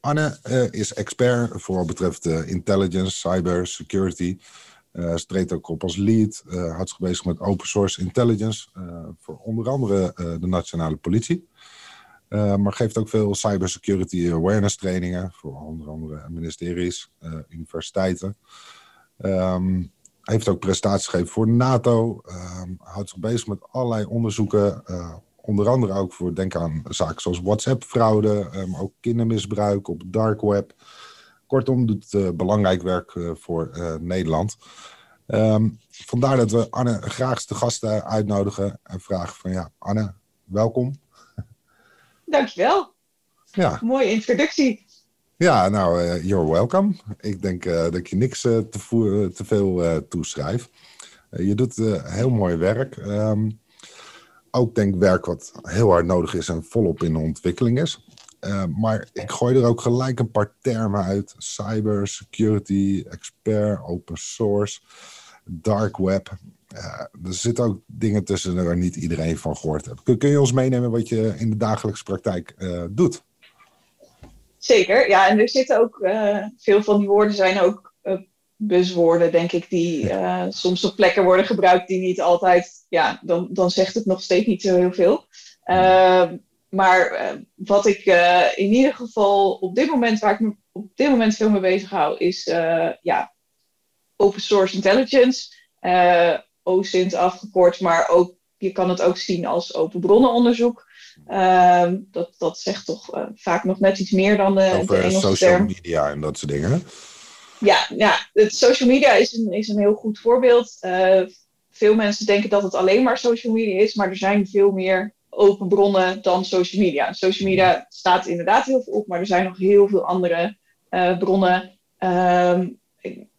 Anne uh, is expert voor wat betreft uh, intelligence, cyber, security. Uh, ze treedt ook op als lead, houdt zich bezig met open source intelligence voor onder andere de nationale politie. maar geeft ook veel cybersecurity awareness trainingen voor onder andere ministeries, universiteiten. Um, heeft ook prestaties gegeven voor NATO. Um, houdt zich bezig met allerlei onderzoeken Onder andere ook voor, denk aan zaken zoals WhatsApp-fraude, maar ehm, ook kindermisbruik op dark web. Kortom, doet uh, belangrijk werk uh, voor Nederland. Um, vandaar dat we Anne graag de gasten uitnodigen en vragen van ja, Anne, welkom. Dankjewel. Ja. Mooie introductie. Ja, nou, you're welcome. Ik denk dat je niks te, te, veel toeschrijft. je doet heel mooi werk. Um, ook denk werk wat heel hard nodig is en volop in ontwikkeling is. Uh, maar ik gooi er ook gelijk een paar termen uit. Cyber, security, expert, open source, dark web. Uh, er zitten ook dingen tussen waar niet iedereen van gehoord heeft. Kun, kun je ons meenemen wat je in de dagelijkse praktijk uh, doet? Zeker, ja. En er zitten ook veel van die woorden zijn ook buswoorden, denk ik, die uh, soms op plekken worden gebruikt die niet altijd, ja, dan, dan zegt het nog steeds niet zo heel veel. Uh, maar uh, wat ik uh, in ieder geval op dit moment, waar ik me op dit moment veel mee bezig hou, is ja, open source intelligence. OSINT afgekort, maar ook, je kan het ook zien als open bronnenonderzoek. Ehm, dat, dat zegt toch vaak nog net iets meer dan de, Over de Engelse social term. media en dat soort dingen ja, ja het social media is een, is een heel goed voorbeeld. Uh, veel mensen denken dat het alleen maar social media is, maar er zijn veel meer open bronnen dan social media. Social media staat inderdaad heel veel op, maar er zijn nog heel veel andere uh, bronnen. Uh,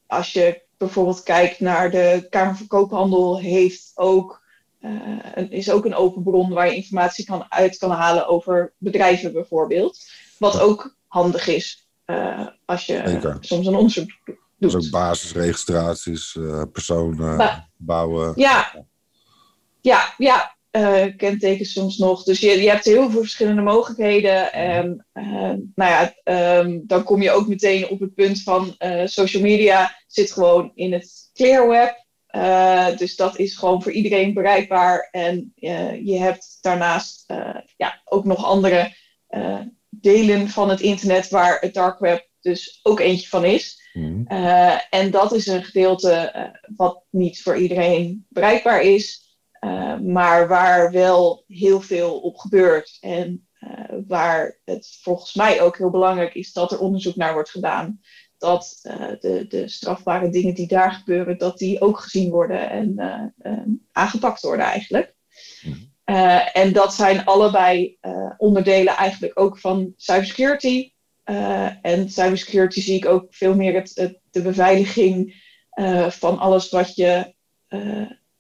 als je bijvoorbeeld kijkt naar de Kamer van Koophandel, heeft ook, uh, is ook een open bron waar je informatie kan, uit kan halen over bedrijven bijvoorbeeld. Wat ook handig is uh, als je Zeker. soms een onderzoek doet. Dus ook basisregistraties, uh, personen ba bouwen. Ja, ja, ja uh, kentekens soms nog. Dus je, je hebt heel veel verschillende mogelijkheden. En nou ja, um, dan kom je ook meteen op het punt van social media zit gewoon in het clear web. dus dat is gewoon voor iedereen bereikbaar. En je hebt daarnaast ja, ook nog andere delen van het internet waar het dark web dus ook eentje van is. Mhm. Eh, en dat is een gedeelte uh, wat niet voor iedereen bereikbaar is, uh, maar waar wel heel veel op gebeurt. En waar het volgens mij ook heel belangrijk is dat er onderzoek naar wordt gedaan. Dat de, de strafbare dingen die daar gebeuren, dat die ook gezien worden en aangepakt worden eigenlijk. Uh, en dat zijn allebei uh, onderdelen eigenlijk ook van cybersecurity. Uh, en cybersecurity zie ik ook veel meer het, de beveiliging van alles wat je,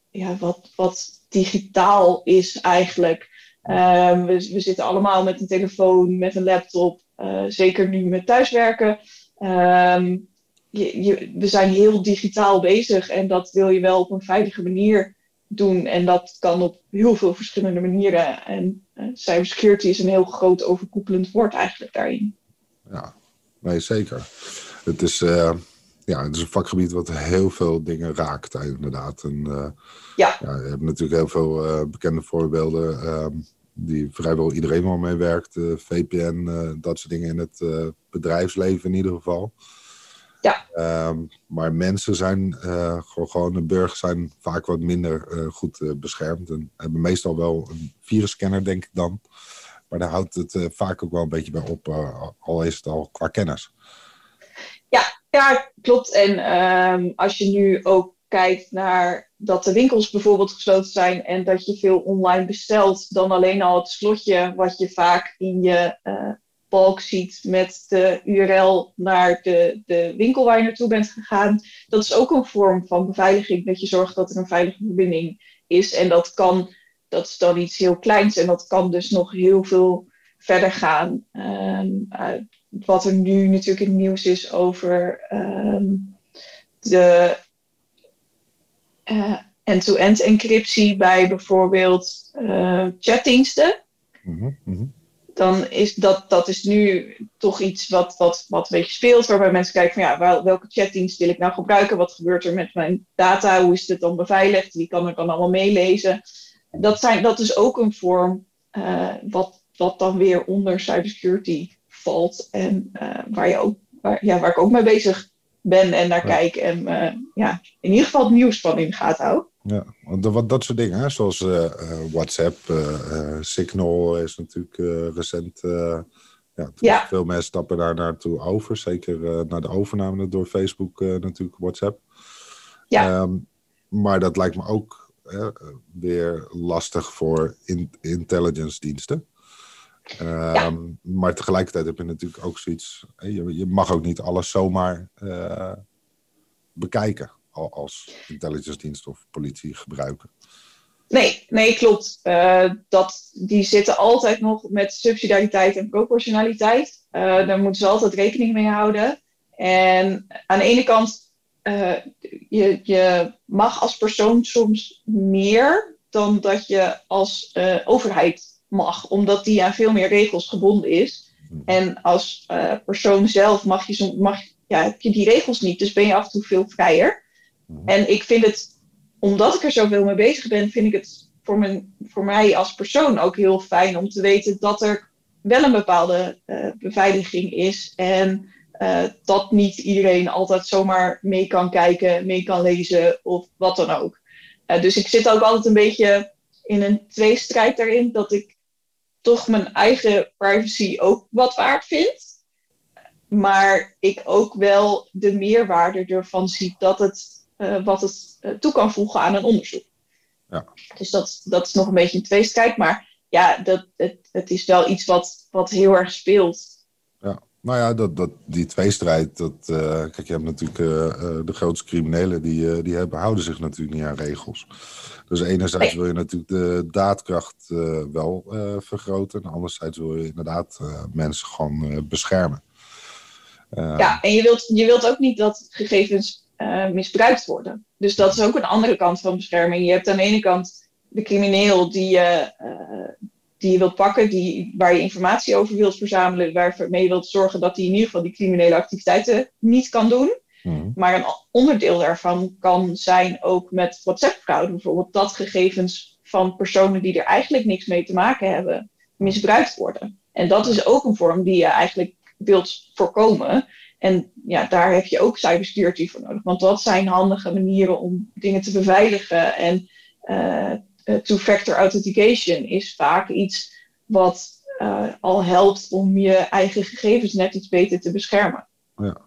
ja, wat, wat digitaal is eigenlijk. Ehm, we, we, zitten allemaal met een telefoon, met een laptop, zeker nu met thuiswerken. Je, je, we zijn heel digitaal bezig en dat wil je wel op een veilige manier doen. En dat kan op heel veel verschillende manieren. En uh, cybersecurity is een heel groot overkoepelend woord eigenlijk daarin. Ja, nee, zeker. Het is, uh, ja, het is een vakgebied wat heel veel dingen raakt, inderdaad. En, uh, ja. ja. Je hebt natuurlijk heel veel bekende voorbeelden ehm, die vrijwel iedereen wel mee werkt. VPN, dat soort dingen in het bedrijfsleven in ieder geval. Ja. Um, maar mensen zijn, uh, gewoon de burgers zijn vaak wat minder uh, goed uh, beschermd. En hebben meestal wel een virusscanner, denk ik dan. Maar daar houdt het vaak ook wel een beetje bij op, al is het al qua kennis. Ja, ja klopt. En um, als je nu ook kijkt naar dat de winkels bijvoorbeeld gesloten zijn en dat je veel online bestelt, dan alleen al het slotje wat je vaak in je balk ziet met de URL naar de, de winkel waar je naartoe bent gegaan. Dat is ook een vorm van beveiliging, dat je zorgt dat er een veilige verbinding is. En dat kan, dat is dan iets heel kleins en dat kan dus nog heel veel verder gaan. Ehm, eh, wat er nu natuurlijk in het nieuws is over ehm, de uh, end-to-end encryptie bij bijvoorbeeld uh, chatdiensten. Mm -hmm. Dan is dat, dat is nu toch iets wat, wat, wat een beetje speelt, waarbij mensen kijken van ja, welke chatdienst wil ik nou gebruiken? Wat gebeurt er met mijn data? Hoe is het dan beveiligd? Wie kan er dan allemaal meelezen? Dat, zijn, dat is ook een vorm uh, wat, wat dan weer onder cybersecurity valt. En uh, waar, je ook, waar, ja, waar ik ook mee bezig ben en naar kijk. En uh, ja, in ieder geval het nieuws van in de gaten hou. Ja, wat, dat soort dingen, hè? zoals uh, WhatsApp, Signal is natuurlijk recent. ja, ja. Veel mensen stappen daar naartoe over. Zeker naar de overname door Facebook natuurlijk WhatsApp. Ja. Um, maar dat lijkt me ook weer lastig voor in, intelligence diensten. Ehm, maar tegelijkertijd heb je natuurlijk ook zoiets. Je, je mag ook niet alles zomaar bekijken als intelligence dienst of politie gebruiken. Nee, nee, klopt. Uh, dat, die zitten altijd nog met subsidiariteit en proportionaliteit. Uh, daar moeten ze altijd rekening mee houden. En aan de ene kant, je, je mag als persoon soms meer dan dat je als overheid mag, omdat die aan veel meer regels gebonden is. Hmm. En als persoon zelf mag je, mag, ja, heb je die regels niet, dus ben je af en toe veel vrijer. Hmm. En ik vind het, omdat ik er zoveel mee bezig ben, vind ik het voor, mijn, voor mij als persoon ook heel fijn om te weten dat er wel een bepaalde uh, beveiliging is. En uh, dat niet iedereen altijd zomaar mee kan kijken, mee kan lezen of wat dan ook. dus ik zit ook altijd een beetje in een tweestrijd daarin. Dat ik toch mijn eigen privacy ook wat waard vind. Maar ik ook wel de meerwaarde ervan zie dat het uh, wat het uh, toe kan voegen aan een onderzoek. Ja. Dus dat, dat is nog een beetje een tweestrijd. Maar ja, dat, het, het is wel iets wat, wat heel erg speelt. Ja, nou ja, dat, dat, die tweestrijd. Dat, uh, kijk, je hebt natuurlijk de grootste criminelen die, die hebben, houden zich natuurlijk niet aan regels. Dus enerzijds wil je natuurlijk de daadkracht wel vergroten. En anderzijds wil je inderdaad mensen gewoon beschermen. ja, en je wilt, je wilt ook niet dat gegevens misbruikt worden. Dus dat is ook een andere kant van bescherming. Je hebt aan de ene kant de crimineel die je, die je wilt pakken, die, waar je informatie over wilt verzamelen, waarmee je wilt zorgen dat hij in ieder geval die criminele activiteiten niet kan doen. Mhm. Maar een onderdeel daarvan kan zijn ook met WhatsApp-fraude bijvoorbeeld, dat gegevens van personen die er eigenlijk niks mee te maken hebben, misbruikt worden. En dat is ook een vorm die je eigenlijk wilt voorkomen. En ja, daar heb je ook cybersecurity voor nodig. Want dat zijn handige manieren om dingen te beveiligen. En uh, two-factor authentication is vaak iets wat uh, al helpt om je eigen gegevens net iets beter te beschermen. Ja.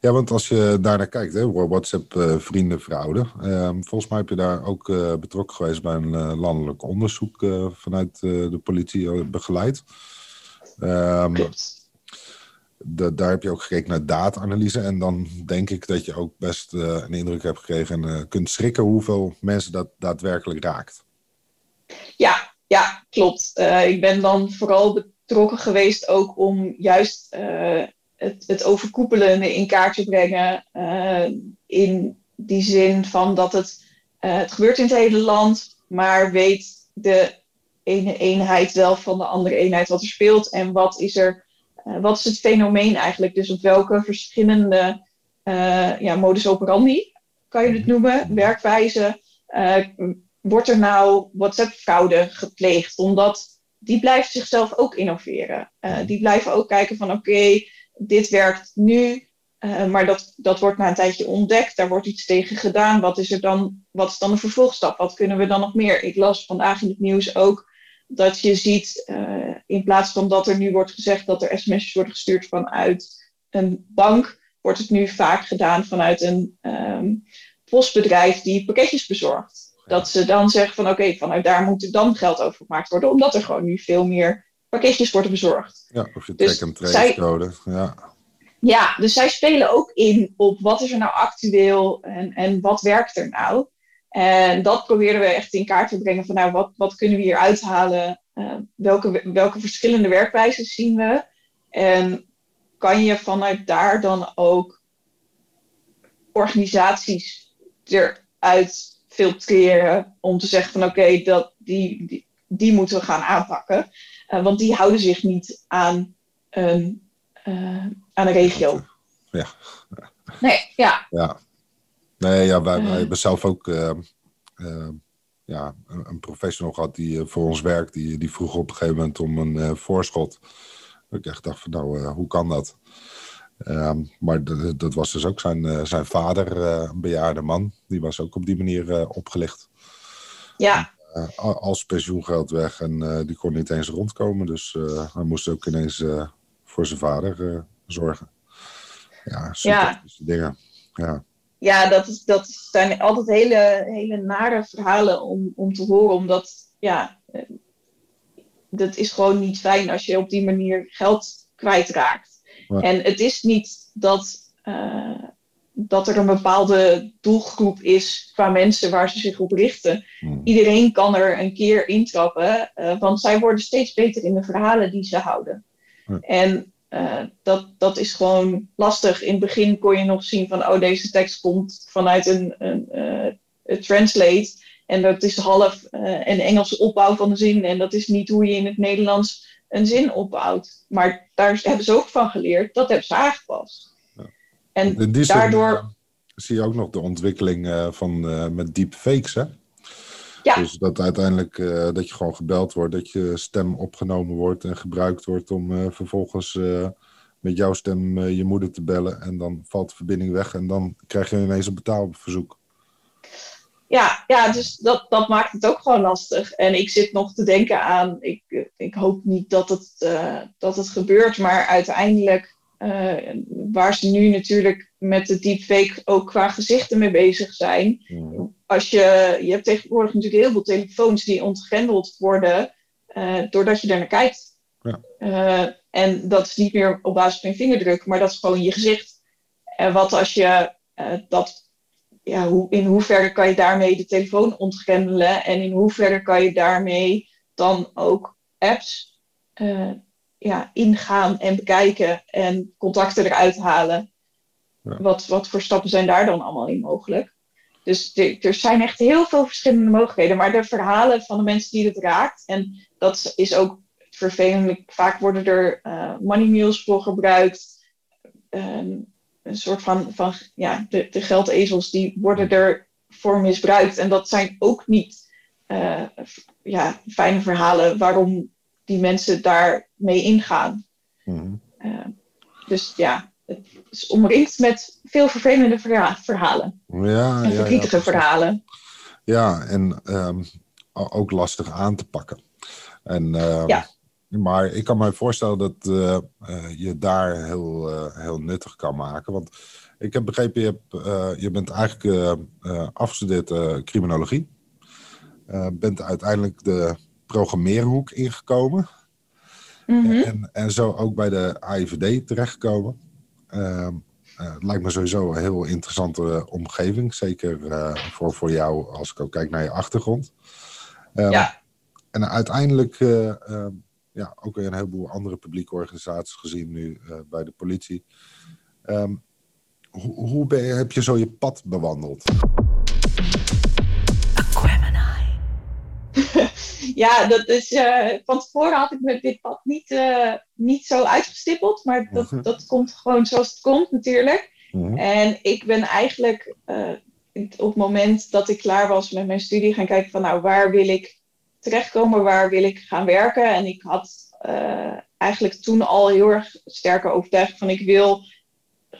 Ja, want als je daar naar kijkt, hè, WhatsApp uh, vriendenfraude. Uh, volgens mij heb je daar ook uh, betrokken geweest bij een landelijk onderzoek vanuit de politie begeleid. Daar heb je ook gekeken naar data-analyse. En dan denk ik dat je ook best een indruk hebt gekregen en kunt schrikken hoeveel mensen dat daadwerkelijk raakt. Ja, ja klopt. ik ben dan vooral betrokken geweest ook om juist het, het overkoepelende in kaart te brengen. In die zin van dat het, het gebeurt in het hele land, maar weet de ene eenheid wel van de andere eenheid wat er speelt en wat is er, wat is het fenomeen eigenlijk? Dus op welke verschillende ja, modus operandi kan je het noemen, werkwijze, wordt er nou WhatsApp-fraude gepleegd? Omdat die blijft zichzelf ook innoveren. die blijven ook kijken van oké, dit werkt nu, uh, maar dat, dat wordt na een tijdje ontdekt. Daar wordt iets tegen gedaan. Wat is er dan? Wat is dan de vervolgstap? Wat kunnen we dan nog meer? Ik las vandaag in het nieuws ook dat je ziet, uh, in plaats van dat er nu wordt gezegd dat er sms'jes worden gestuurd vanuit een bank, wordt het nu vaak gedaan vanuit een um, postbedrijf die pakketjes bezorgt. Dat ze dan zeggen van oké, okay, vanuit daar moet er dan geld over gemaakt worden, omdat er gewoon nu veel meer pakketjes worden bezorgd. Ja, of je dus track trace code. Ja. ja, dus zij spelen ook in op wat is er nou actueel en, en wat werkt er nou. En dat proberen we echt in kaart te brengen van nou, wat, wat kunnen we hier uithalen? Uh, welke, welke verschillende werkwijzen zien we? En kan je vanuit daar dan ook organisaties eruit filtreren om te zeggen van oké, dat die, die, die, moeten we gaan aanpakken. Uh, want die houden zich niet aan een, uh, aan een regio. Ja. Nee, ja. ja. Nee, ja, wij, wij hebben zelf ook uh, ja, een, een, professional gehad die voor ons werkt. Die, die vroeg op een gegeven moment om een voorschot. Ik echt dacht van nou, hoe kan dat? Um, maar dat was dus ook zijn, uh, zijn vader, uh, een bejaarde man. Die was ook op die manier uh, opgelicht. Ja. als pensioengeld weg en die kon niet eens rondkomen. Dus hij moest ook ineens voor zijn vader zorgen. Ja, super ja. dingen. Ja, ja dat, is, dat zijn altijd hele, hele nare verhalen om, om te horen. Omdat, ja, dat is gewoon niet fijn als je op die manier geld kwijtraakt. En het is niet dat, uh, dat er een bepaalde doelgroep is qua mensen waar ze zich op richten. Hmm. Iedereen kan er een keer intrappen, uh, want zij worden steeds beter in de verhalen die ze houden. En uh, dat, dat is gewoon lastig. In het begin kon je nog zien van, oh, deze tekst komt vanuit een, een, een translate. En dat is half een Engelse opbouw van de zin. En dat is niet hoe je in het Nederlands een zin opbouwt. Maar daar hebben ze ook van geleerd, dat hebben ze aangepast. Ja. En daardoor. Zin, uh, zie je ook nog de ontwikkeling uh, van, uh, met deepfakes, hè? Ja. Dus dat uiteindelijk dat je gewoon gebeld wordt, dat je stem opgenomen wordt en gebruikt wordt om vervolgens met jouw stem je moeder te bellen. En dan valt de verbinding weg en dan krijg je ineens een betaalverzoek ja, ja dus dat, dat maakt het ook gewoon lastig. En ik zit nog te denken aan, ik, ik hoop niet dat het, dat het gebeurt, maar uiteindelijk, uh, waar ze nu natuurlijk met de deepfake ook qua gezichten mee bezig zijn. Als je, je hebt tegenwoordig natuurlijk heel veel telefoons die ontgrendeld worden uh, doordat je er naar kijkt. Ja. en dat is niet meer op basis van je vingerdruk, maar dat is gewoon je gezicht. En wat als je dat ja, hoe, in hoeverre kan je daarmee de telefoon ontgrendelen en in hoeverre kan je daarmee dan ook apps ja, ingaan en bekijken en contacten eruit halen. Ja. Wat, wat voor stappen zijn daar dan allemaal in mogelijk? Dus er zijn echt heel veel verschillende mogelijkheden. Maar de verhalen van de mensen die het raakt, en dat is ook vervelend, vaak worden er uh, money mules voor gebruikt. Uh, een soort van, van ja, de, de geldezels die worden ervoor misbruikt. En dat zijn ook niet uh, ja, fijne verhalen waarom die mensen daarmee ingaan. Mm uh, dus ja, het is omringd met veel vervelende verhalen. Ja, en verdrietige ja, verhalen. Ja, en um, ook lastig aan te pakken. En ja. Maar ik kan me voorstellen dat uh, uh, je daar heel, heel nuttig kan maken. Want ik heb begrepen, je, hebt, je bent eigenlijk afgestudeerd criminologie. bent uiteindelijk de programmeerhoek ingekomen. Mm -hmm. en, en zo ook bij de AIVD terechtgekomen. Ehm, het lijkt me sowieso een heel interessante omgeving. Zeker voor, voor jou als ik ook kijk naar je achtergrond. Um, ja. En uiteindelijk ja, ook weer een heleboel andere publieke organisaties gezien nu bij de politie. Um, hoe, hoe ben je, heb je zo je pad bewandeld? Ja, dat is, uh, van tevoren had ik me dit pad niet, uh, niet zo uitgestippeld, maar dat, uh-huh. dat komt gewoon zoals het komt natuurlijk. En ik ben eigenlijk op het moment dat ik klaar was met mijn studie gaan kijken van nou waar wil ik terechtkomen, waar wil ik gaan werken. En ik had eigenlijk toen al heel erg sterke overtuiging van ik wil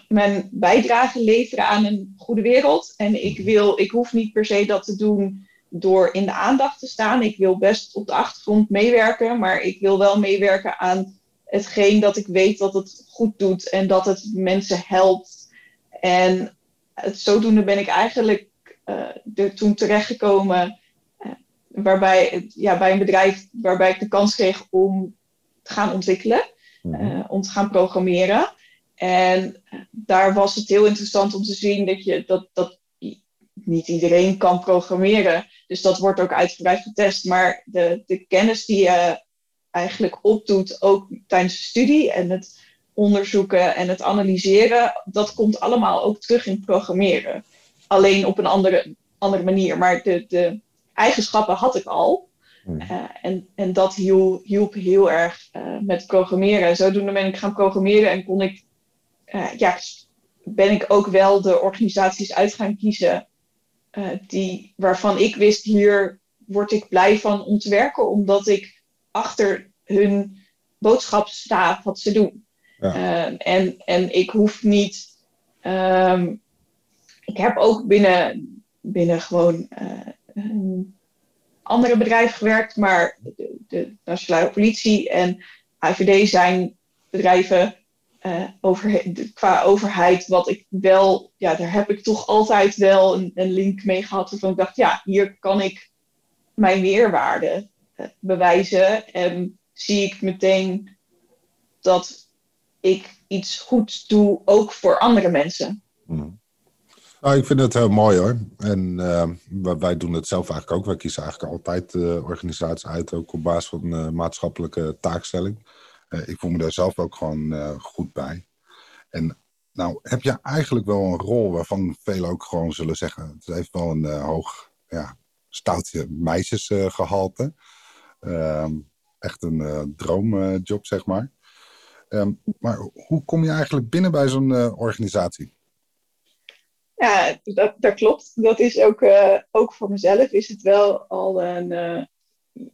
mijn bijdrage leveren aan een goede wereld. En ik, wil, ik hoef niet per se dat te doen door in de aandacht te staan. Ik wil best op de achtergrond meewerken, maar ik wil wel meewerken aan hetgeen dat ik weet dat het goed doet en dat het mensen helpt. En het, zodoende ben ik eigenlijk uh, er toen terechtgekomen waarbij, ja, bij een bedrijf waarbij ik de kans kreeg om gaan ontwikkelen, mhm. om te gaan programmeren. En daar was het heel interessant om te zien dat, je, dat, dat niet iedereen kan programmeren. Dus dat wordt ook uitgebreid getest. Maar de, de kennis die je eigenlijk opdoet, ook tijdens de studie en het onderzoeken en het analyseren, dat komt allemaal ook terug in programmeren. Alleen op een andere, andere manier. Maar de, de eigenschappen had ik al. Hmm. Eh, en, en dat hielp, hielp heel erg uh, met programmeren. Zodoende ben ik gaan programmeren en kon ik, uh, ja, ben ik ook wel de organisaties uit gaan kiezen die, waarvan ik wist, hier word ik blij van om te werken, omdat ik achter hun boodschap sta wat ze doen. Ja. en, en ik hoef niet. Um, ik heb ook binnen, binnen gewoon een andere bedrijven gewerkt, maar de, de Nationale Politie en AVD zijn bedrijven over, qua overheid, wat ik wel, ja, daar heb ik toch altijd wel een, een link mee gehad waarvan ik dacht, ja, hier kan ik mijn meerwaarde uh, bewijzen en zie ik meteen dat ik iets goed doe, ook voor andere mensen. Mm. Nou, ik vind het heel mooi hoor. En uh, wij doen het zelf eigenlijk ook. Wij kiezen eigenlijk altijd organisaties uit, ook op basis van maatschappelijke taakstelling. Eh, ik voel me daar zelf ook gewoon goed bij. En nou heb je eigenlijk wel een rol waarvan velen ook gewoon zullen zeggen... het heeft wel een hoog ja, stoutje meisjesgehalte. Ehm, echt een droomjob, zeg maar. Um, maar hoe kom je eigenlijk binnen bij zo'n organisatie? Ja, dat, dat klopt. Dat is ook, ook voor mezelf is het wel al een,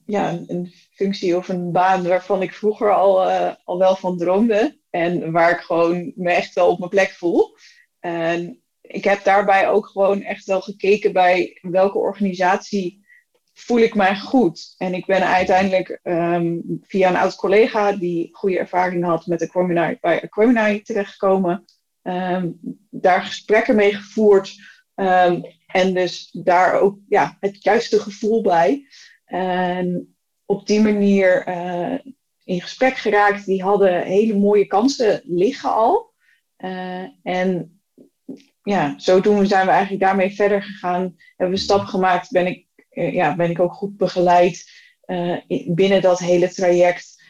ja, een functie of een baan waarvan ik vroeger al, uh, al wel van droomde. En waar ik gewoon me echt wel op mijn plek voel. En ik heb daarbij ook gewoon echt wel gekeken bij welke organisatie voel ik mij goed. En ik ben uiteindelijk um, via een oud collega die goede ervaring had met Aquemini, bij Aquemini terechtgekomen. Ehm, daar gesprekken mee gevoerd. Ehm, en dus daar ook ja, het juiste gevoel bij. En op die manier uh, in gesprek geraakt. Die hadden hele mooie kansen liggen al. Uh, en ja, zodoende zijn we eigenlijk daarmee verder gegaan. Hebben we stappen gemaakt. Ben ik, uh, ja, ben ik ook goed begeleid binnen dat hele traject.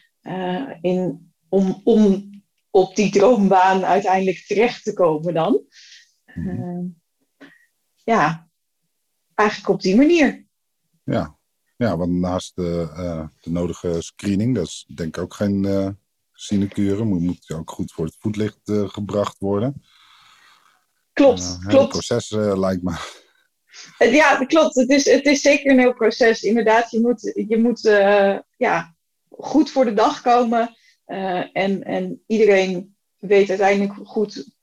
in, om, om op die droombaan uiteindelijk terecht te komen dan. Uh, ja, eigenlijk op die manier. Ja, ja want naast de, uh, de nodige screening, dat is denk ik ook geen uh, sinecure, moet, moet ook goed voor het voetlicht gebracht worden. Klopt, klopt. Het proces lijkt me. Ja, klopt. Het is, het is zeker een heel proces. Inderdaad, je moet, je moet ja, goed voor de dag komen. En, en iedereen weet uiteindelijk goed,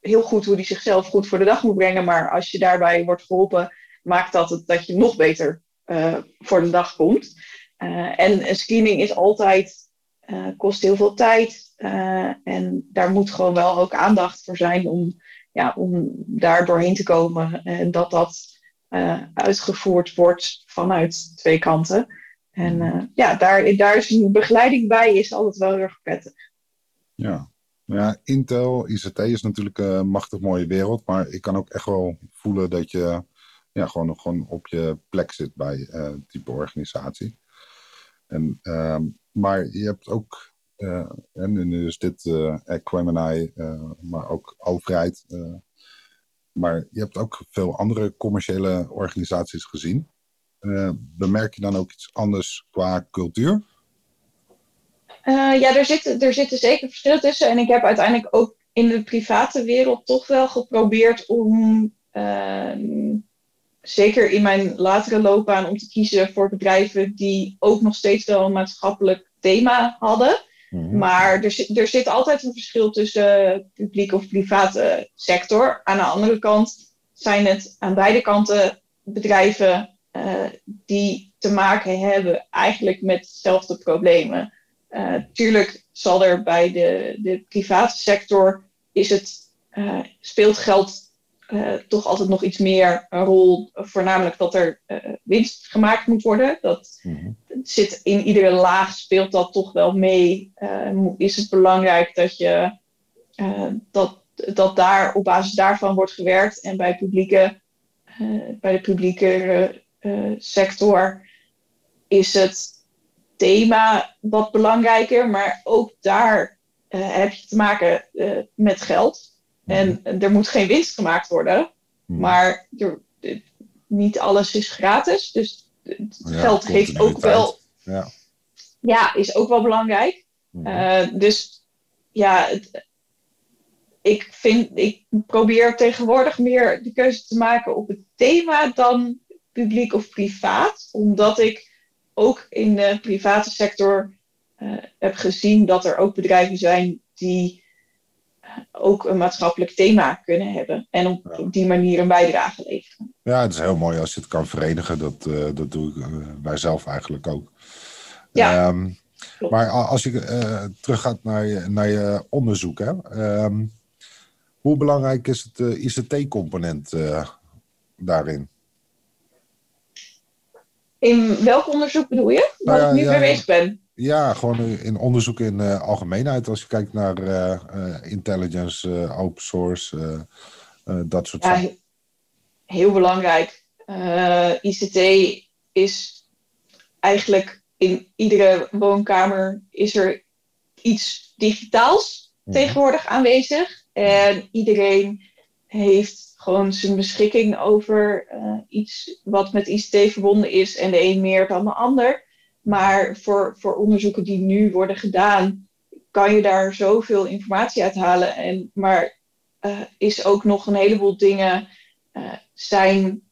heel goed hoe hij zichzelf goed voor de dag moet brengen. Maar als je daarbij wordt geholpen, maakt dat het dat je nog beter voor de dag komt. Uh, en een screening is altijd, kost heel veel tijd. en daar moet gewoon wel ook aandacht voor zijn om, ja, om daar doorheen te komen. En dat dat uitgevoerd wordt vanuit twee kanten. En uh, ja, daar, daar is een begeleiding bij, is altijd wel heel erg prettig. Ja. ja, Intel, ICT is natuurlijk een machtig mooie wereld, maar ik kan ook echt wel voelen dat je ja, gewoon, gewoon op je plek zit bij uh, type organisatie. En, uh, maar je hebt ook, uh, en nu is dit uh, Equimini, maar ook overheid. maar je hebt ook veel andere commerciële organisaties gezien. Bemerk je dan ook iets anders qua cultuur? Ja, er zitten, er zitten zeker verschillen tussen. En ik heb uiteindelijk ook in de private wereld toch wel geprobeerd om, uh, zeker in mijn latere loopbaan, om te kiezen voor bedrijven die ook nog steeds wel een maatschappelijk thema hadden. Mhm. Maar er zit, er zit altijd een verschil tussen publiek of private sector. Aan de andere kant zijn het aan beide kanten bedrijven uh, die te maken hebben eigenlijk met dezelfde problemen. Uh, tuurlijk zal er bij de, de private sector is het, speelt geld uh, toch altijd nog iets meer een rol, voornamelijk dat er winst gemaakt moet worden. Dat mhm. zit in iedere laag, speelt dat toch wel mee. is het belangrijk dat je dat, dat daar op basis daarvan wordt gewerkt en bij, publieke, bij de publieke sector is het thema wat belangrijker, maar ook daar heb je te maken met geld. En er moet geen winst gemaakt worden. Hmm. Maar er, niet alles is gratis. Dus het geld geeft ook wel. Ja. ja, is ook wel belangrijk. Hmm. Eh, dus ja, het, ik, vind, ik probeer tegenwoordig meer de keuze te maken op het thema dan publiek of privaat. Omdat ik ook in de private sector uh, heb gezien dat er ook bedrijven zijn die ook een maatschappelijk thema kunnen hebben. En op, die manier een bijdrage leveren. Ja, het is heel mooi als je het kan verenigen. Dat, uh, dat doe ik uh, bij zelf eigenlijk ook. Ja. Um, maar als je uh, teruggaat naar je, naar je onderzoek, hè, um, hoe belangrijk is het ICT-component daarin? In welk onderzoek bedoel je? Waar nou, ik nu ja, mee bezig ben? Ja, gewoon in onderzoek in uh, algemeenheid. Als je kijkt naar uh, intelligence, open source, dat soort ja, zaken. Heel belangrijk. ICT is eigenlijk in iedere woonkamer is er iets digitaals mhm. tegenwoordig aanwezig. En iedereen heeft gewoon zijn beschikking over iets wat met ICT verbonden is. En de een meer dan de ander. Maar voor, voor onderzoeken die nu worden gedaan, kan je daar zoveel informatie uit halen. En, maar uh, is ook nog een heleboel dingen uh, zijn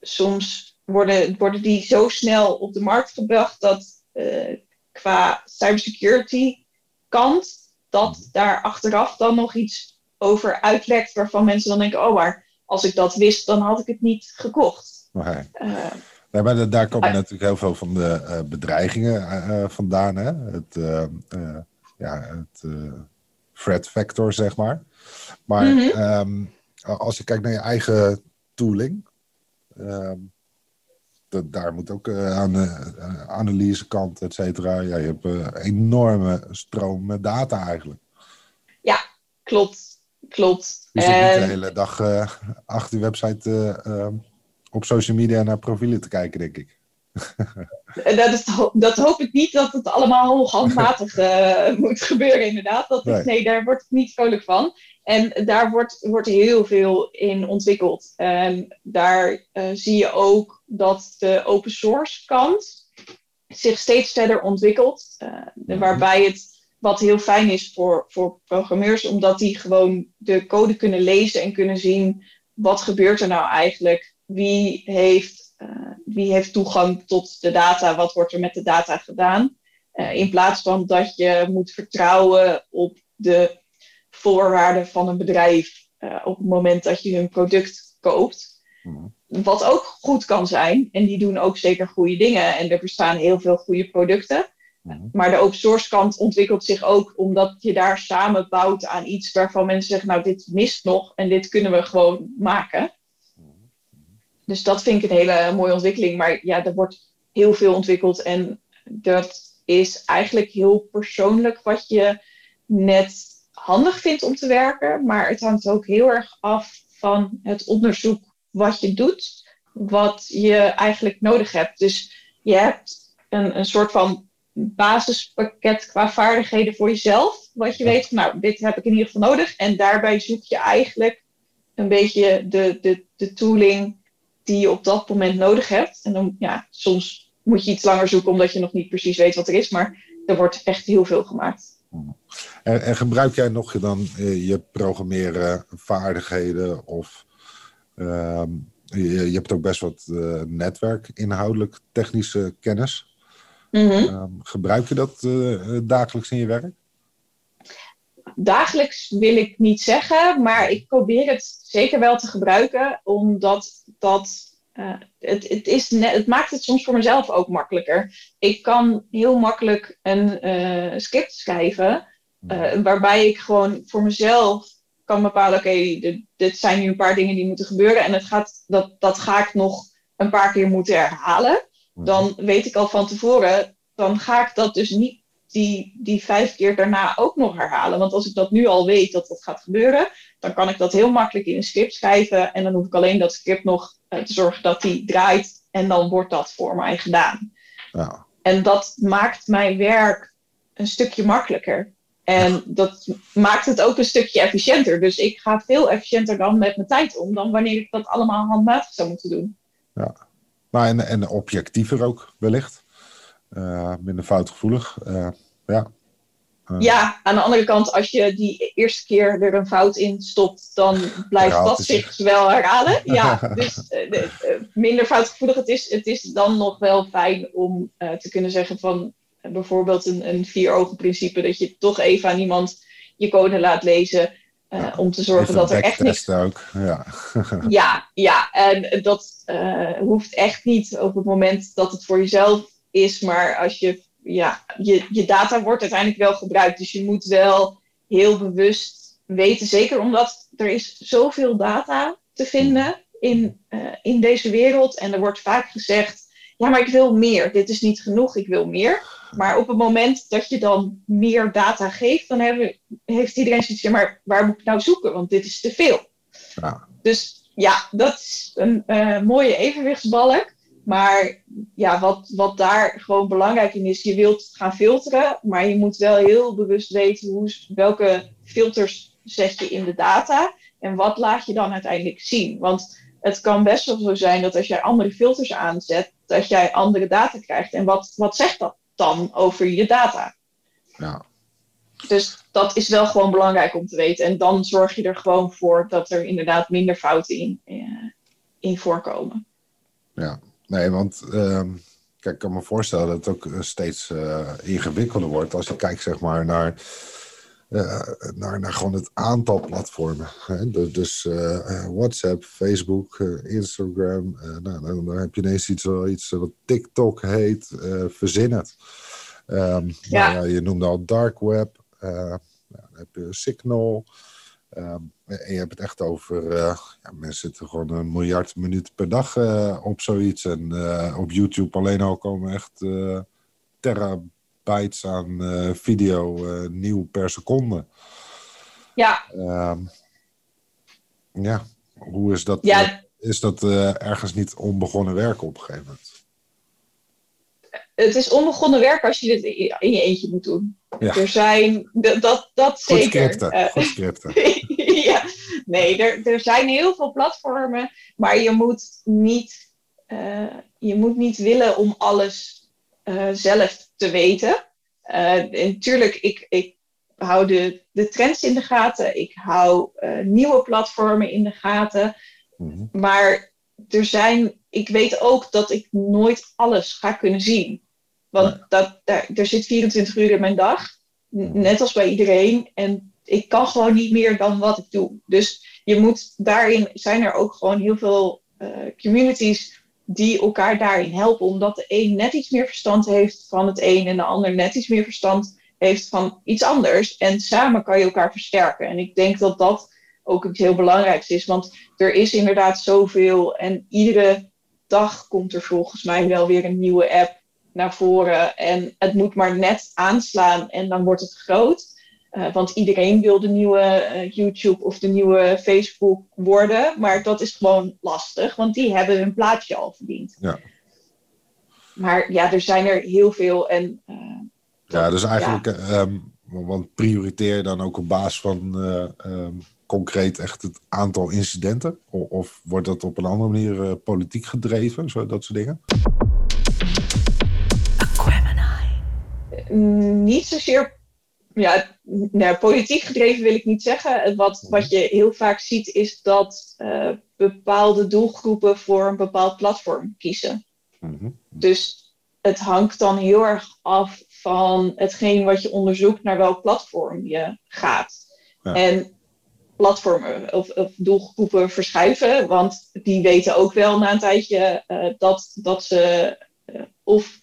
soms worden, worden die zo snel op de markt gebracht dat uh, qua cybersecurity kant dat daar achteraf dan nog iets over uitlekt waarvan mensen dan denken, oh maar als ik dat wist, dan had ik het niet gekocht. Okay. Maar daar komen natuurlijk heel veel van de uh, bedreigingen uh, vandaan. Hè? Het, uh, ja, het threat factor, zeg maar. Maar mm -hmm. um, als je kijkt naar je eigen tooling, um, dat, daar moet ook aan de analysekant, et cetera. Ja, je hebt een enorme stroom met data eigenlijk. Ja, klopt. Klopt. Je zit niet de hele dag achter je website op social media naar profielen te kijken, denk ik. dat, is, dat hoop ik niet dat het allemaal handmatig uh, moet gebeuren, inderdaad. Dat is, nee. daar word ik niet vrolijk van. En daar wordt, wordt heel veel in ontwikkeld. En daar uh, zie je ook dat de open source kant zich steeds verder ontwikkelt. Uh, waarbij het wat heel fijn is voor, voor programmeurs, omdat die gewoon de code kunnen lezen en kunnen zien wat gebeurt er nou eigenlijk wie heeft, uh, wie heeft toegang tot de data, wat wordt er met de data gedaan. Uh, in plaats van dat je moet vertrouwen op de voorwaarden van een bedrijf uh, op het moment dat je hun product koopt. Mm. Wat ook goed kan zijn, en die doen ook zeker goede dingen. En er bestaan heel veel goede producten. Mm. Maar de open source kant ontwikkelt zich ook omdat je daar samen bouwt aan iets waarvan mensen zeggen, nou dit mist nog en dit kunnen we gewoon maken. Dus dat vind ik een hele mooie ontwikkeling. Maar ja, er wordt heel veel ontwikkeld. En dat is eigenlijk heel persoonlijk wat je net handig vindt om te werken. Maar het hangt ook heel erg af van het onderzoek wat je doet. Wat je eigenlijk nodig hebt. Dus je hebt een, een soort van basispakket qua vaardigheden voor jezelf. Wat je weet van, nou, dit heb ik in ieder geval nodig. En daarbij zoek je eigenlijk een beetje de, de, de tooling die je op dat moment nodig hebt. En dan, ja, soms moet je iets langer zoeken omdat je nog niet precies weet wat er is. Maar er wordt echt heel veel gemaakt. En, en gebruik jij nog dan uh, je programmeren vaardigheden of ehm, je, je, hebt ook best wat uh, netwerk, inhoudelijk technische kennis. Mm -hmm. gebruik je dat uh, dagelijks in je werk? Dagelijks wil ik niet zeggen, maar ik probeer het zeker wel te gebruiken, omdat dat. Uh, het, het, is net, het maakt het soms voor mezelf ook makkelijker. Ik kan heel makkelijk een uh, script schrijven, uh, waarbij ik gewoon voor mezelf kan bepalen, oké, dit zijn nu een paar dingen die moeten gebeuren en het gaat, dat, dat ga ik nog een paar keer moeten herhalen, mhm. dan weet ik al van tevoren, dan ga ik dat dus niet die, die vijf keer daarna ook nog herhalen. Want als ik dat nu al weet dat dat gaat gebeuren, dan kan ik dat heel makkelijk in een script schrijven. En dan hoef ik alleen dat script nog uh, te zorgen dat die draait. En dan wordt dat voor mij gedaan. Ja. En dat maakt mijn werk een stukje makkelijker. En dat maakt het ook een stukje efficiënter. Dus ik ga veel efficiënter dan met mijn tijd om dan wanneer ik dat allemaal handmatig zou moeten doen. Ja, maar en, en objectiever ook wellicht. Uh, minder foutgevoelig. Uh, ja. Uh. ja, aan de andere kant, als je die eerste keer er een fout in stopt, dan blijft dat zich wel herhalen. Ja, dus minder foutgevoelig. Het is, het is dan nog wel fijn om te kunnen zeggen van bijvoorbeeld een, een vier-ogen principe, dat je toch even aan iemand je code laat lezen. Uh, om te zorgen dat er echt niks. ook, ja. ja, ja, en dat uh, hoeft echt niet op het moment dat het voor jezelf is, maar als je, ja, je, je data wordt uiteindelijk wel gebruikt. Dus je moet wel heel bewust weten, zeker omdat er is zoveel data te vinden in, uh, in deze wereld. En er wordt vaak gezegd, ja, maar ik wil meer. Dit is niet genoeg, ik wil meer. Maar op het moment dat je dan meer data geeft, dan hebben, heeft iedereen zoiets van, maar waar moet ik nou zoeken? Want dit is te veel. Ja. Dus ja, dat is een uh, mooie evenwichtsbalk. Maar ja, wat, wat daar gewoon belangrijk in is, je wilt gaan filteren, maar je moet wel heel bewust weten hoe, welke filters zet je in de data en wat laat je dan uiteindelijk zien. Want het kan best wel zo zijn dat als jij andere filters aanzet, dat jij andere data krijgt. En wat, wat zegt dat dan over je data? Ja. Dus dat is wel gewoon belangrijk om te weten. En dan zorg je er gewoon voor dat er inderdaad minder fouten in, eh, in voorkomen. Ja, nee, want ehm, kijk, ik kan me voorstellen dat het ook eh, steeds uh, ingewikkelder wordt als je kijkt zeg maar naar uh, naar, naar gewoon het aantal platformen. Hè? Dus uh, WhatsApp, Facebook, Instagram. nou, dan, dan, heb je ineens iets, iets wat TikTok heet. verzin het. Um, ja. Nou, je noemde al dark web. Nou, dan heb je Signal. Um, en je hebt het echt over, ja, mensen zitten gewoon een miljard minuten per dag op zoiets. En op YouTube alleen al komen echt terra bytes aan uh, video uh, nieuw per seconde. Ja. Uh, ja, hoe is dat? Ja. Eh, is dat ergens niet onbegonnen werk op een gegeven moment? Het is onbegonnen werk als je dit in je eentje moet doen. Ja. Er zijn, dat, dat zeker. Scripten. Goed scripten. ja, nee, er, er zijn heel veel platformen, maar je moet niet, je moet niet willen om alles uh, zelf te weten. Uh, natuurlijk, ik, ik hou de, de trends in de gaten. Ik hou nieuwe platformen in de gaten. Mm Maar er zijn, ik weet ook dat ik nooit alles ga kunnen zien. Want dat, daar, er zit 24 uur in mijn dag. Mhm. Net als bij iedereen. En ik kan gewoon niet meer dan wat ik doe. Dus je moet daarin zijn er ook gewoon heel veel uh, communities die elkaar daarin helpen. Omdat de een net iets meer verstand heeft van het een en de ander net iets meer verstand heeft van iets anders. En samen kan je elkaar versterken. En ik denk dat dat ook iets heel belangrijks is. Want er is inderdaad zoveel. En iedere dag komt er volgens mij wel weer een nieuwe app naar voren. En het moet maar net aanslaan en dan wordt het groot. Uh, want iedereen wil de nieuwe uh, YouTube of de nieuwe Facebook worden. Maar dat is gewoon lastig, want die hebben hun plaatje al verdiend. Ja. Maar ja, er zijn er heel veel. En, uh, ja, dus eigenlijk, ja. Um, want prioriteer dan ook op basis van um, concreet echt het aantal incidenten? Of, of, wordt dat op een andere manier politiek gedreven, zo, dat soort dingen? Niet zozeer ja, nou, politiek gedreven wil ik niet zeggen. Wat, wat je heel vaak ziet is dat uh, bepaalde doelgroepen voor een bepaald platform kiezen. Mhm. Dus het hangt dan heel erg af van hetgeen wat je onderzoekt naar welk platform je gaat. Ja. En platformen of, of, doelgroepen verschuiven, want die weten ook wel na een tijdje uh, dat, dat ze uh, of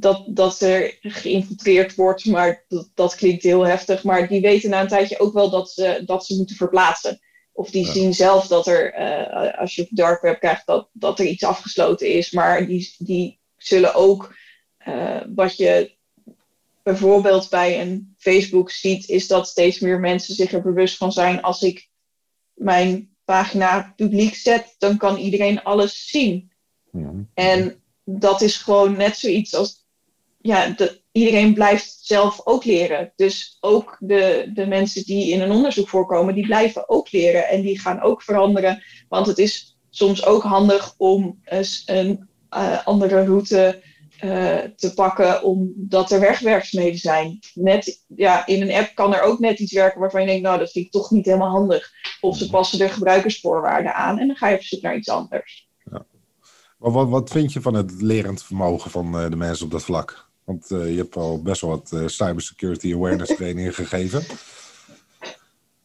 dat, dat er geïnfiltreerd wordt, maar dat, dat klinkt heel heftig. Maar die weten na een tijdje ook wel dat ze, dat ze moeten verplaatsen. Of die zien zelf dat er, uh, als je op dark web krijgt, dat, dat er iets afgesloten is. Maar die, die zullen ook, uh, wat je bijvoorbeeld bij een Facebook ziet, is dat steeds meer mensen zich er bewust van zijn. Als ik mijn pagina publiek zet, dan kan iedereen alles zien. Ja. En dat is gewoon net zoiets als, ja, de, iedereen blijft zelf ook leren. Dus ook de, de mensen die in een onderzoek voorkomen, die blijven ook leren en die gaan ook veranderen. Want het is soms ook handig om een uh, andere route uh, te pakken, omdat er wegwerkzaamheden zijn. Net, ja, in een app kan er ook net iets werken waarvan je denkt, nou, dat vind ik toch niet helemaal handig. Of ze passen er gebruikersvoorwaarden aan en dan ga je op zoek naar iets anders. Maar wat, wat vind je van het lerend vermogen van uh, de mensen op dat vlak? Want uh, je hebt al best wel wat uh, cybersecurity awareness trainingen gegeven.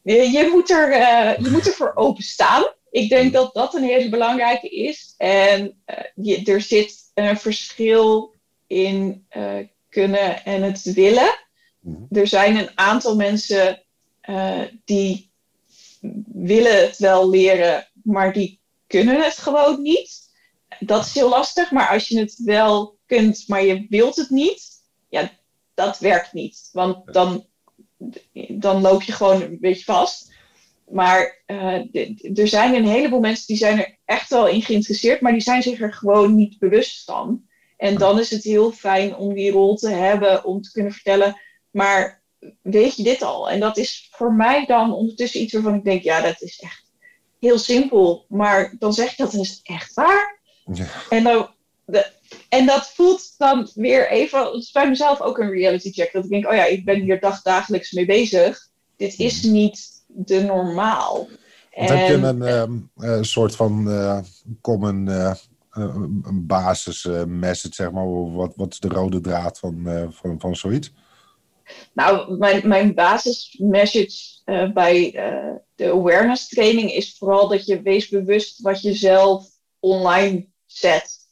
Je, je, moet er, je moet ervoor openstaan. Ik denk dat dat een hele belangrijke is. En je, er zit een verschil in kunnen en het willen. Mhm. Er zijn een aantal mensen uh, die willen het wel leren, maar die kunnen het gewoon niet. Dat is heel lastig, maar als je het wel kunt, maar je wilt het niet, ja, dat werkt niet. Want dan, dan loop je gewoon een beetje vast. Maar uh, er zijn een heleboel mensen die zijn er echt wel in geïnteresseerd, maar die zijn zich er gewoon niet bewust van. En dan is het heel fijn om die rol te hebben, om te kunnen vertellen, maar weet je dit al? En dat is voor mij dan ondertussen iets waarvan ik denk, ja, dat is echt heel simpel. Maar dan zeg je dat is echt waar. Ja. En, dan, de, en dat voelt dan weer even, het is bij mezelf ook een reality check. Dat ik denk, oh ja, ik ben hier dagdagelijks mee bezig. Dit is mhm. niet de normaal. En, heb je een uh, soort van uh, common uh, een basis message, zeg maar? Wat, wat is de rode draad van, van, van zoiets? Nou, mijn, mijn basis message bij de awareness training is vooral dat je wees bewust wat je zelf online zet.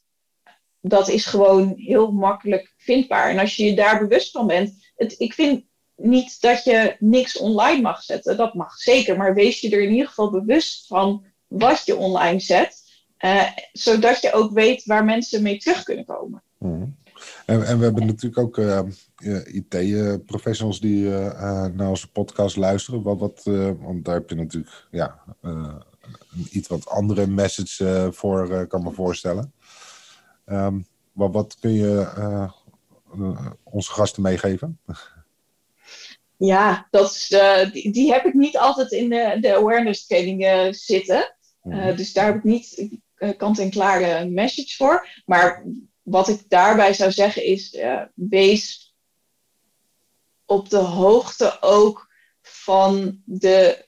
Dat is gewoon heel makkelijk vindbaar. En als je je daar bewust van bent, het, ik vind niet dat je niks online mag zetten. Dat mag zeker. Maar wees je er in ieder geval bewust van wat je online zet. Uh, zodat je ook weet waar mensen mee terug kunnen komen. Mhm. En, en, we hebben natuurlijk ook uh, eh, IT-professionals die naar onze podcast luisteren. Wat, wat, want daar heb je natuurlijk ja, een iets wat andere message voor, kan me voorstellen. Um, wat, wat kun je onze gasten meegeven? Ja, dat is, uh, die, die, heb ik niet altijd in de, de awareness training uh, zitten. Uh, dus daar heb ik niet kant-en-klare message voor. Maar wat ik daarbij zou zeggen is, wees op de hoogte ook van de,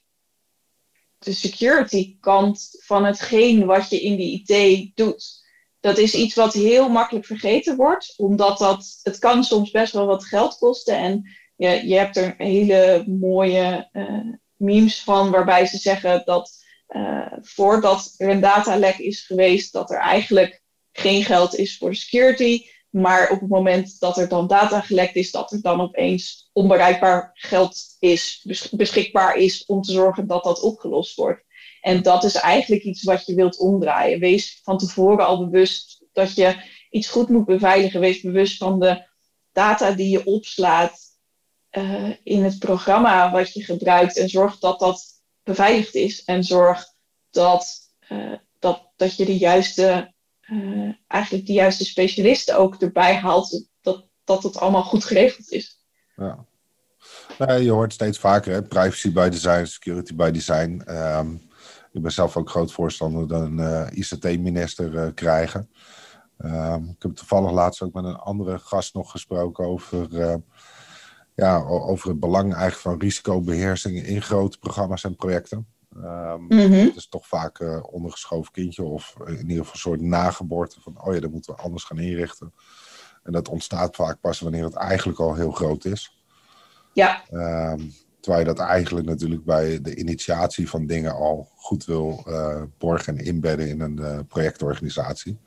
de security kant van hetgeen wat je in die IT doet. Dat is iets wat heel makkelijk vergeten wordt, omdat dat, het kan soms best wel wat geld kosten. En je, je hebt er hele mooie uh, memes van waarbij ze zeggen dat uh, voordat er een datalek is geweest, dat er eigenlijk geen geld is voor de security. Maar op het moment dat er dan data gelekt is, dat er dan opeens onbereikbaar geld is, beschikbaar is om te zorgen dat dat opgelost wordt. En dat is eigenlijk iets wat je wilt omdraaien. Wees van tevoren al bewust dat je iets goed moet beveiligen. Wees bewust van de data die je opslaat uh, in het programma wat je gebruikt en zorg dat dat beveiligd is. En zorg dat, uh, dat, dat je de juiste, uh, eigenlijk de juiste specialisten ook erbij haalt. Dat, dat het allemaal goed geregeld is. Ja. Je hoort steeds vaker privacy by design, security by design. Um, ik ben zelf ook groot voorstander dat een ICT-minister krijgen. Um, ik heb toevallig laatst ook met een andere gast nog gesproken over ja, over het belang eigenlijk van risicobeheersing in grote programma's en projecten. Um, Het is toch vaak uh, ondergeschoven kindje of in ieder geval een soort nageboorte van, oh ja, dat moeten we anders gaan inrichten. En dat ontstaat vaak pas wanneer het eigenlijk al heel groot is. Ja. Um, terwijl je dat eigenlijk natuurlijk bij de initiatie van dingen al goed wil uh, borgen en inbedden in een uh, projectorganisatie.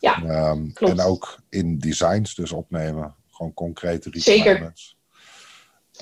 Ja, klopt. En ook in designs dus opnemen. Gewoon concrete requirements.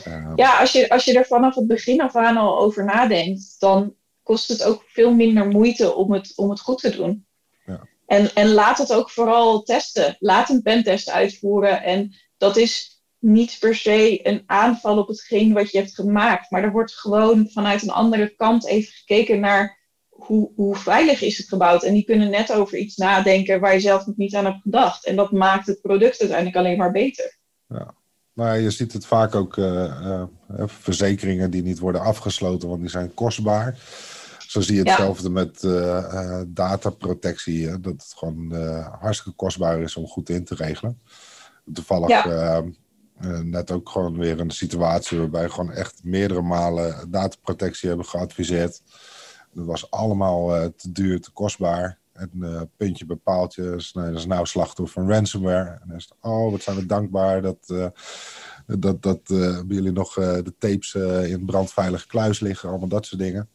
Ehm, Ja, als je, als je er vanaf het begin af aan al over nadenkt, dan kost het ook veel minder moeite om het, om het goed te doen. Ja. En, en laat het ook vooral testen. Laat een pentest uitvoeren. En dat is niet per se een aanval op hetgeen wat je hebt gemaakt. Maar er wordt gewoon vanuit een andere kant even gekeken naar hoe, hoe veilig is het gebouwd. En die kunnen net over iets nadenken waar je zelf nog niet aan hebt gedacht. En dat maakt het product uiteindelijk alleen maar beter. Maar je ziet het vaak ook eh, eh, verzekeringen die niet worden afgesloten, want die zijn kostbaar. Zo zie je Ja. hetzelfde met eh, eh, dataprotectie. hè, dat het gewoon eh, hartstikke kostbaar is om goed in te regelen. Toevallig Ja. Eh, net ook gewoon weer een situatie waarbij gewoon echt meerdere malen dataprotectie hebben geadviseerd. Dat was allemaal eh, te duur, te kostbaar. En eh, puntje bij paaltje nou, dat is nou slachtoffer van ransomware. En dan is het, oh, wat zijn we dankbaar dat, dat, dat jullie nog de tapes in brandveilige kluis liggen. Allemaal dat soort dingen.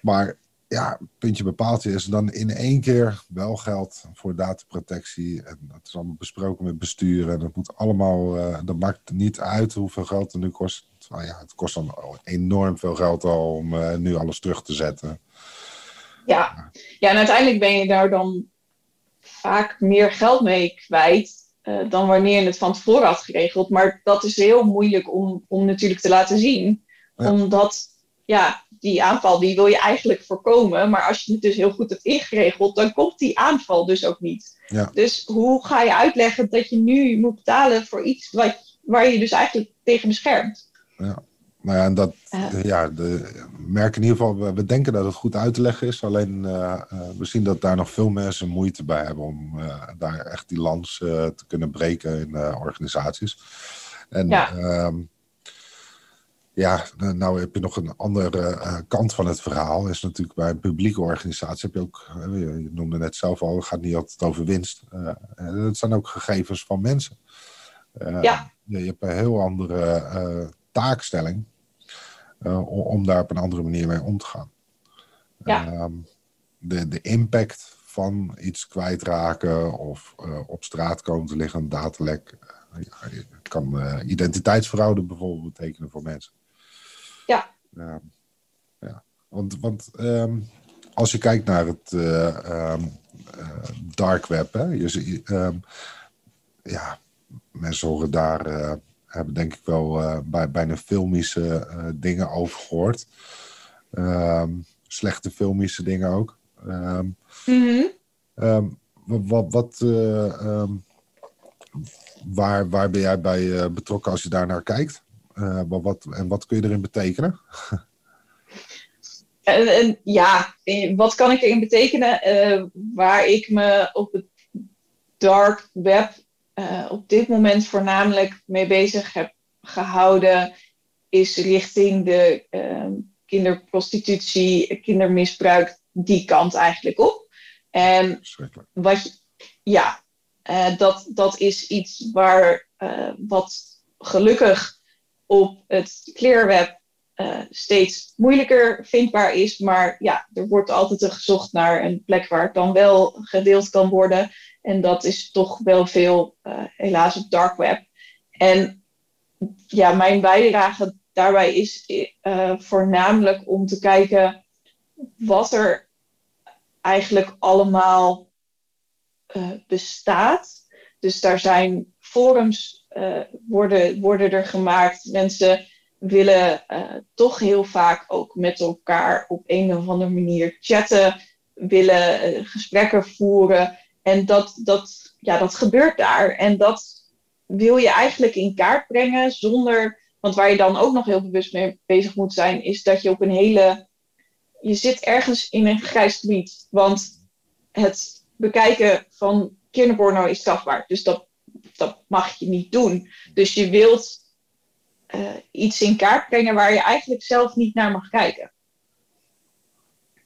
Maar ja, puntje bij paaltje is dan in één keer wel geld voor dataprotectie. En dat is allemaal besproken met bestuur. En dat moet allemaal, eh, dat maakt niet uit hoeveel geld het nu kost. Nou ja, het kost dan enorm veel geld al om eh, nu alles terug te zetten. Ja. ja, en uiteindelijk ben je daar dan vaak meer geld mee kwijt eh, dan wanneer je het van tevoren had geregeld. Maar dat is heel moeilijk om, om natuurlijk te laten zien. Ja. Omdat, ja, die aanval die wil je eigenlijk voorkomen. Maar als je het dus heel goed hebt ingeregeld, dan komt die aanval dus ook niet. Ja. Dus hoe ga je uitleggen dat je nu moet betalen voor iets wat, waar je dus eigenlijk tegen beschermt? Nou ja, en dat, Ja. ja, de, merk in ieder geval, we, we denken dat het goed uit te leggen is. Alleen eh, eh, we zien dat daar nog veel mensen moeite bij hebben om eh, daar echt die lans te kunnen breken in organisaties. En Ja. ja. Ja, nou heb je nog een andere eh, kant van het verhaal. Is natuurlijk bij een publieke organisatie heb je ook, eh, je noemde net zelf al, het gaat niet altijd over winst. Eh, het zijn ook gegevens van mensen. Ja. je, hebt een heel andere taakstelling om, daar op een andere manier mee om te gaan. Ja. Ehm, de, de impact van iets kwijtraken of op straat komen te liggen, een datalek, ja, het kan eh, identiteitsfraude bijvoorbeeld betekenen voor mensen. Ja. Ehm, ja. Want, want ehm, als je kijkt naar het eh, dark web, hè, je, ehm, ja, mensen horen daar, eh, hebben denk ik wel bij, bijna filmische dingen over gehoord. Slechte filmische dingen ook. Ehm, wat, wat, waar, waar ben jij bij betrokken als je daar naar kijkt? Eh, wat, wat, en wat kun je erin betekenen? En, en ja, wat kan ik erin betekenen? Eh, waar ik me op het dark web eh, op dit moment voornamelijk mee bezig heb gehouden, is richting de kinderprostitutie, kindermisbruik, die kant eigenlijk op. En wat je- ja, dat, dat is iets waar wat gelukkig op het clearweb eh, steeds moeilijker vindbaar is. Maar ja, er wordt altijd gezocht naar een plek waar het dan wel gedeeld kan worden. En dat is toch wel veel, eh, helaas, op dark web. En ja, mijn bijdrage daarbij is eh, voornamelijk om te kijken wat er eigenlijk allemaal bestaat. Dus daar zijn forums eh, worden, worden er gemaakt. Mensen willen eh, toch heel vaak ook met elkaar op een of andere manier chatten, willen eh, gesprekken voeren. En dat, dat, ja, dat gebeurt daar. En dat wil je eigenlijk in kaart brengen zonder. Want waar je dan ook nog heel bewust mee bezig moet zijn, is dat je op een hele. Je zit ergens in een grijs gebied. Want het bekijken van kinderporno is strafbaar. Dus dat, dat mag je niet doen. Dus je wilt eh, iets in kaart brengen waar je eigenlijk zelf niet naar mag kijken.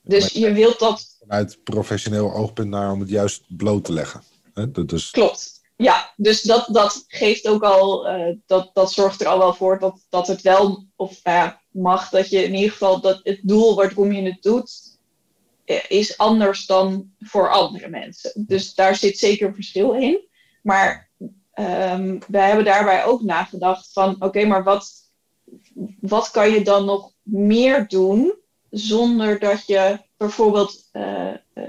Dus je wilt dat Vanuit professioneel oogpunt naar om het juist bloot te leggen. Hè, dat is, Klopt. Ja, dus dat, dat geeft ook al, eh, dat, dat zorgt er al wel voor dat, dat het wel of ja, mag, dat je in ieder geval dat het doel waarom je het doet, is anders dan voor andere mensen. Dus daar zit zeker een verschil in. Maar um, wij hebben daarbij ook nagedacht van oké, maar wat, wat kan je dan nog meer doen zonder dat je bijvoorbeeld uh, uh,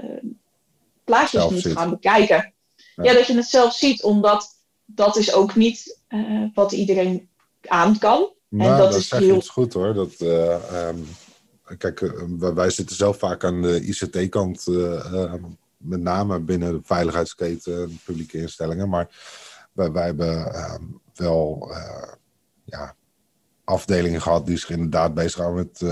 plaatjes moet gaan bekijken. Ja. dat je het zelf ziet, omdat dat is ook niet uh, wat iedereen aan kan. Nou, en dat, dat is heel... iets goed hoor. Dat, um, kijk, wij zitten zelf vaak aan de ICT-kant, ehm, met name binnen de veiligheidsketen, publieke instellingen. Maar wij, wij hebben ehm, wel ja, afdelingen gehad die zich inderdaad bezighouden met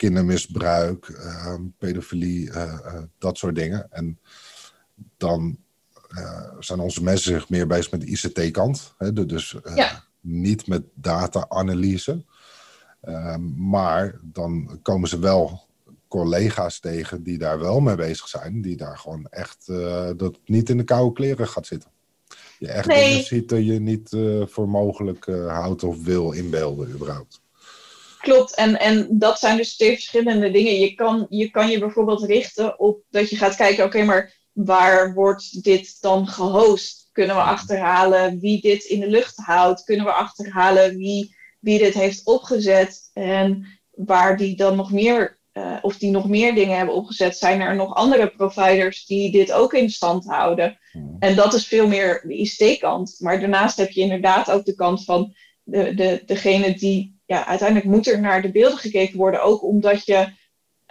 kindermisbruik, uh, pedofilie, eh, eh, dat soort dingen. En dan eh, zijn onze mensen zich meer bezig met de ICT-kant. Dus niet met data-analyse. Ehm, maar dan komen ze wel collega's tegen die daar wel mee bezig zijn. Die daar gewoon echt dat niet in de koude kleren gaat zitten. Je echt nee. dingen ziet dat je niet voor mogelijk houdt of wil inbeelden überhaupt. Klopt, en, en dat zijn dus twee verschillende dingen. Je kan, je kan je bijvoorbeeld richten op dat je gaat kijken, oké, maar waar wordt dit dan gehost? Kunnen we achterhalen wie dit in de lucht houdt? Kunnen we achterhalen wie, wie dit heeft opgezet? En waar die dan nog meer, uh, of die nog meer dingen hebben opgezet, zijn er nog andere providers die dit ook in stand houden? En dat is veel meer de ICT-kant. Maar daarnaast heb je inderdaad ook de kant van de, de, degene die ja, uiteindelijk moet er naar de beelden gekeken worden. Ook omdat je,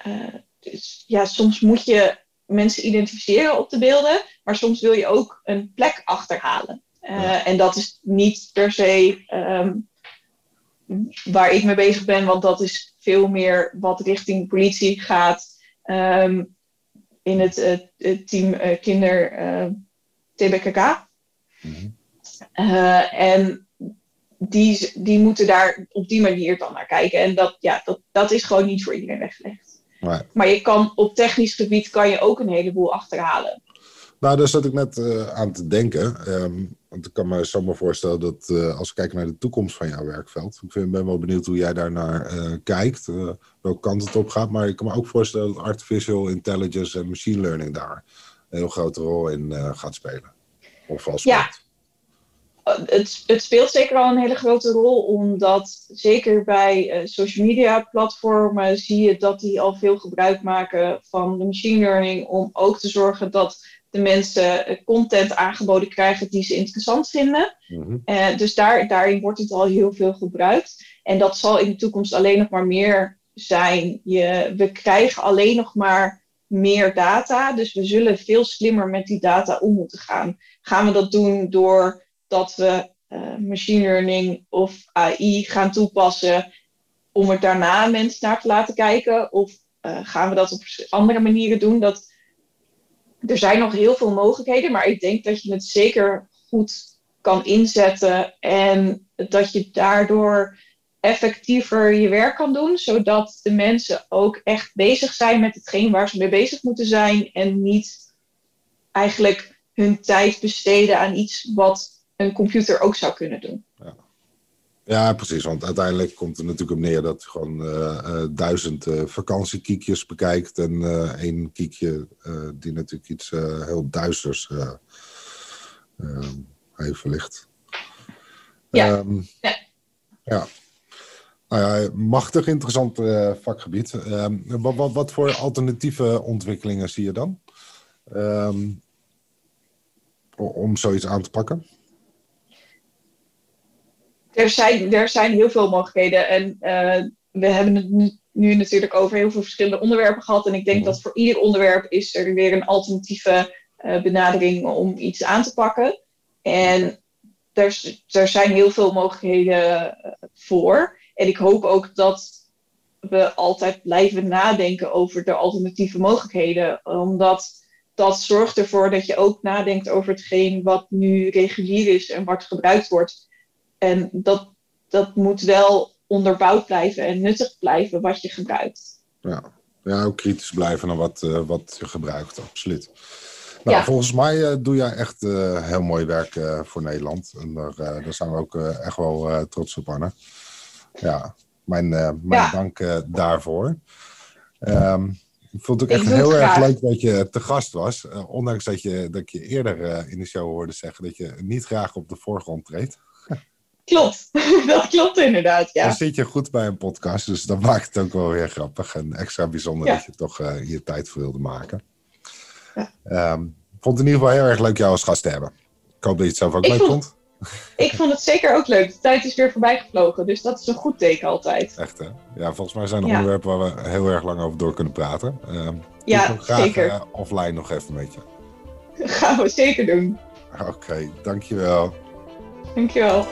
uh, dus, ja, soms moet je mensen identificeren op de beelden, maar soms wil je ook een plek achterhalen. Uh, En dat is niet per se um, waar ik mee bezig ben, want dat is veel meer wat richting politie gaat. Um, in het, uh, het team uh, Kinder TBKK. Mm -hmm. en die, die moeten daar op die manier dan naar kijken. En dat, ja, dat, dat is gewoon niet voor iedereen weggelegd. Maar je kan op technisch gebied kan je ook een heleboel achterhalen. Nou, daar zat ik net uh, aan te denken. Um, want ik kan me zomaar voorstellen dat uh, als we kijken naar de toekomst van jouw werkveld. Ik vind, ben wel benieuwd hoe jij daar naar uh, kijkt. welke kant het op gaat. Maar ik kan me ook voorstellen dat artificial intelligence en machine learning daar een heel grote rol in gaat spelen. Of als ja het, het, speelt zeker al een hele grote rol, omdat zeker bij uh, social media platformen zie je dat die al veel gebruik maken van de machine learning om ook te zorgen dat de mensen eh, content aangeboden krijgen die ze interessant vinden. Mm dus daar, daarin wordt het al heel veel gebruikt. En dat zal in de toekomst alleen nog maar meer zijn. Je, we krijgen alleen nog maar meer data, dus we zullen veel slimmer met die data om moeten gaan. Gaan we dat doen door dat we uh, machine learning of AI gaan toepassen om er daarna mensen naar te laten kijken? Of uh, gaan we dat op andere manieren doen? Dat, er zijn nog heel veel mogelijkheden, maar ik denk dat je het zeker goed kan inzetten en dat je daardoor effectiever je werk kan doen, zodat de mensen ook echt bezig zijn met hetgeen waar ze mee bezig moeten zijn en niet eigenlijk hun tijd besteden aan iets wat een computer ook zou kunnen doen. Ja. Ja, precies. Want uiteindelijk komt er natuurlijk op neer dat je gewoon uh, duizend uh, vakantiekiekjes bekijkt. En één kiekje die natuurlijk iets heel duisters heeft verlicht. Ja. Um, ja. ja. Nou ja, machtig interessant vakgebied. Um, wat, wat, wat, voor alternatieve ontwikkelingen zie je dan? Um, om zoiets aan te pakken? er zijn, er zijn heel veel mogelijkheden. En uh, we hebben het nu, nu, natuurlijk over heel veel verschillende onderwerpen gehad. En ik denk mhm. dat voor ieder onderwerp is er weer een alternatieve uh, benadering om iets aan te pakken. En er, er zijn heel veel mogelijkheden voor. En ik hoop ook dat we altijd blijven nadenken over de alternatieve mogelijkheden. Omdat dat zorgt ervoor dat je ook nadenkt over hetgeen wat nu regulier is en wat gebruikt wordt. En dat, dat moet wel onderbouwd blijven en nuttig blijven wat je gebruikt. Ja, ja ook kritisch blijven naar wat, uh, wat je gebruikt, absoluut. Nou, volgens mij uh, doe jij echt uh, heel mooi werk voor Nederland. En daar, daar zijn we ook echt wel trots op, Anne. Ja, mijn, mijn ja. dank daarvoor. Um, Ik vond het ook Ik echt heel erg leuk dat je te gast was. Eh, ondanks dat, je, dat ik je eerder eh, in de show hoorde zeggen dat je niet graag op de voorgrond treedt. Klopt, dat klopt inderdaad, ja. Dan zit je goed bij een podcast, dus dat maakt het ook wel weer grappig en extra bijzonder Ja. dat je toch eh, je tijd voor wilde maken. Ja. Ehm, ik vond het in ieder geval heel erg leuk jou als gast te hebben. Ik hoop dat je het zelf ook Ik leuk vond- vond. Ik vond het zeker ook leuk. De tijd is weer voorbij gevlogen, dus dat is een goed teken altijd. Echt hè? Ja, volgens mij zijn er Ja. onderwerpen waar we heel erg lang over door kunnen praten. Ehm Ja, ik graag, zeker. eh, offline nog even met je. Gaan we zeker doen. Oké, dankjewel. Dankjewel.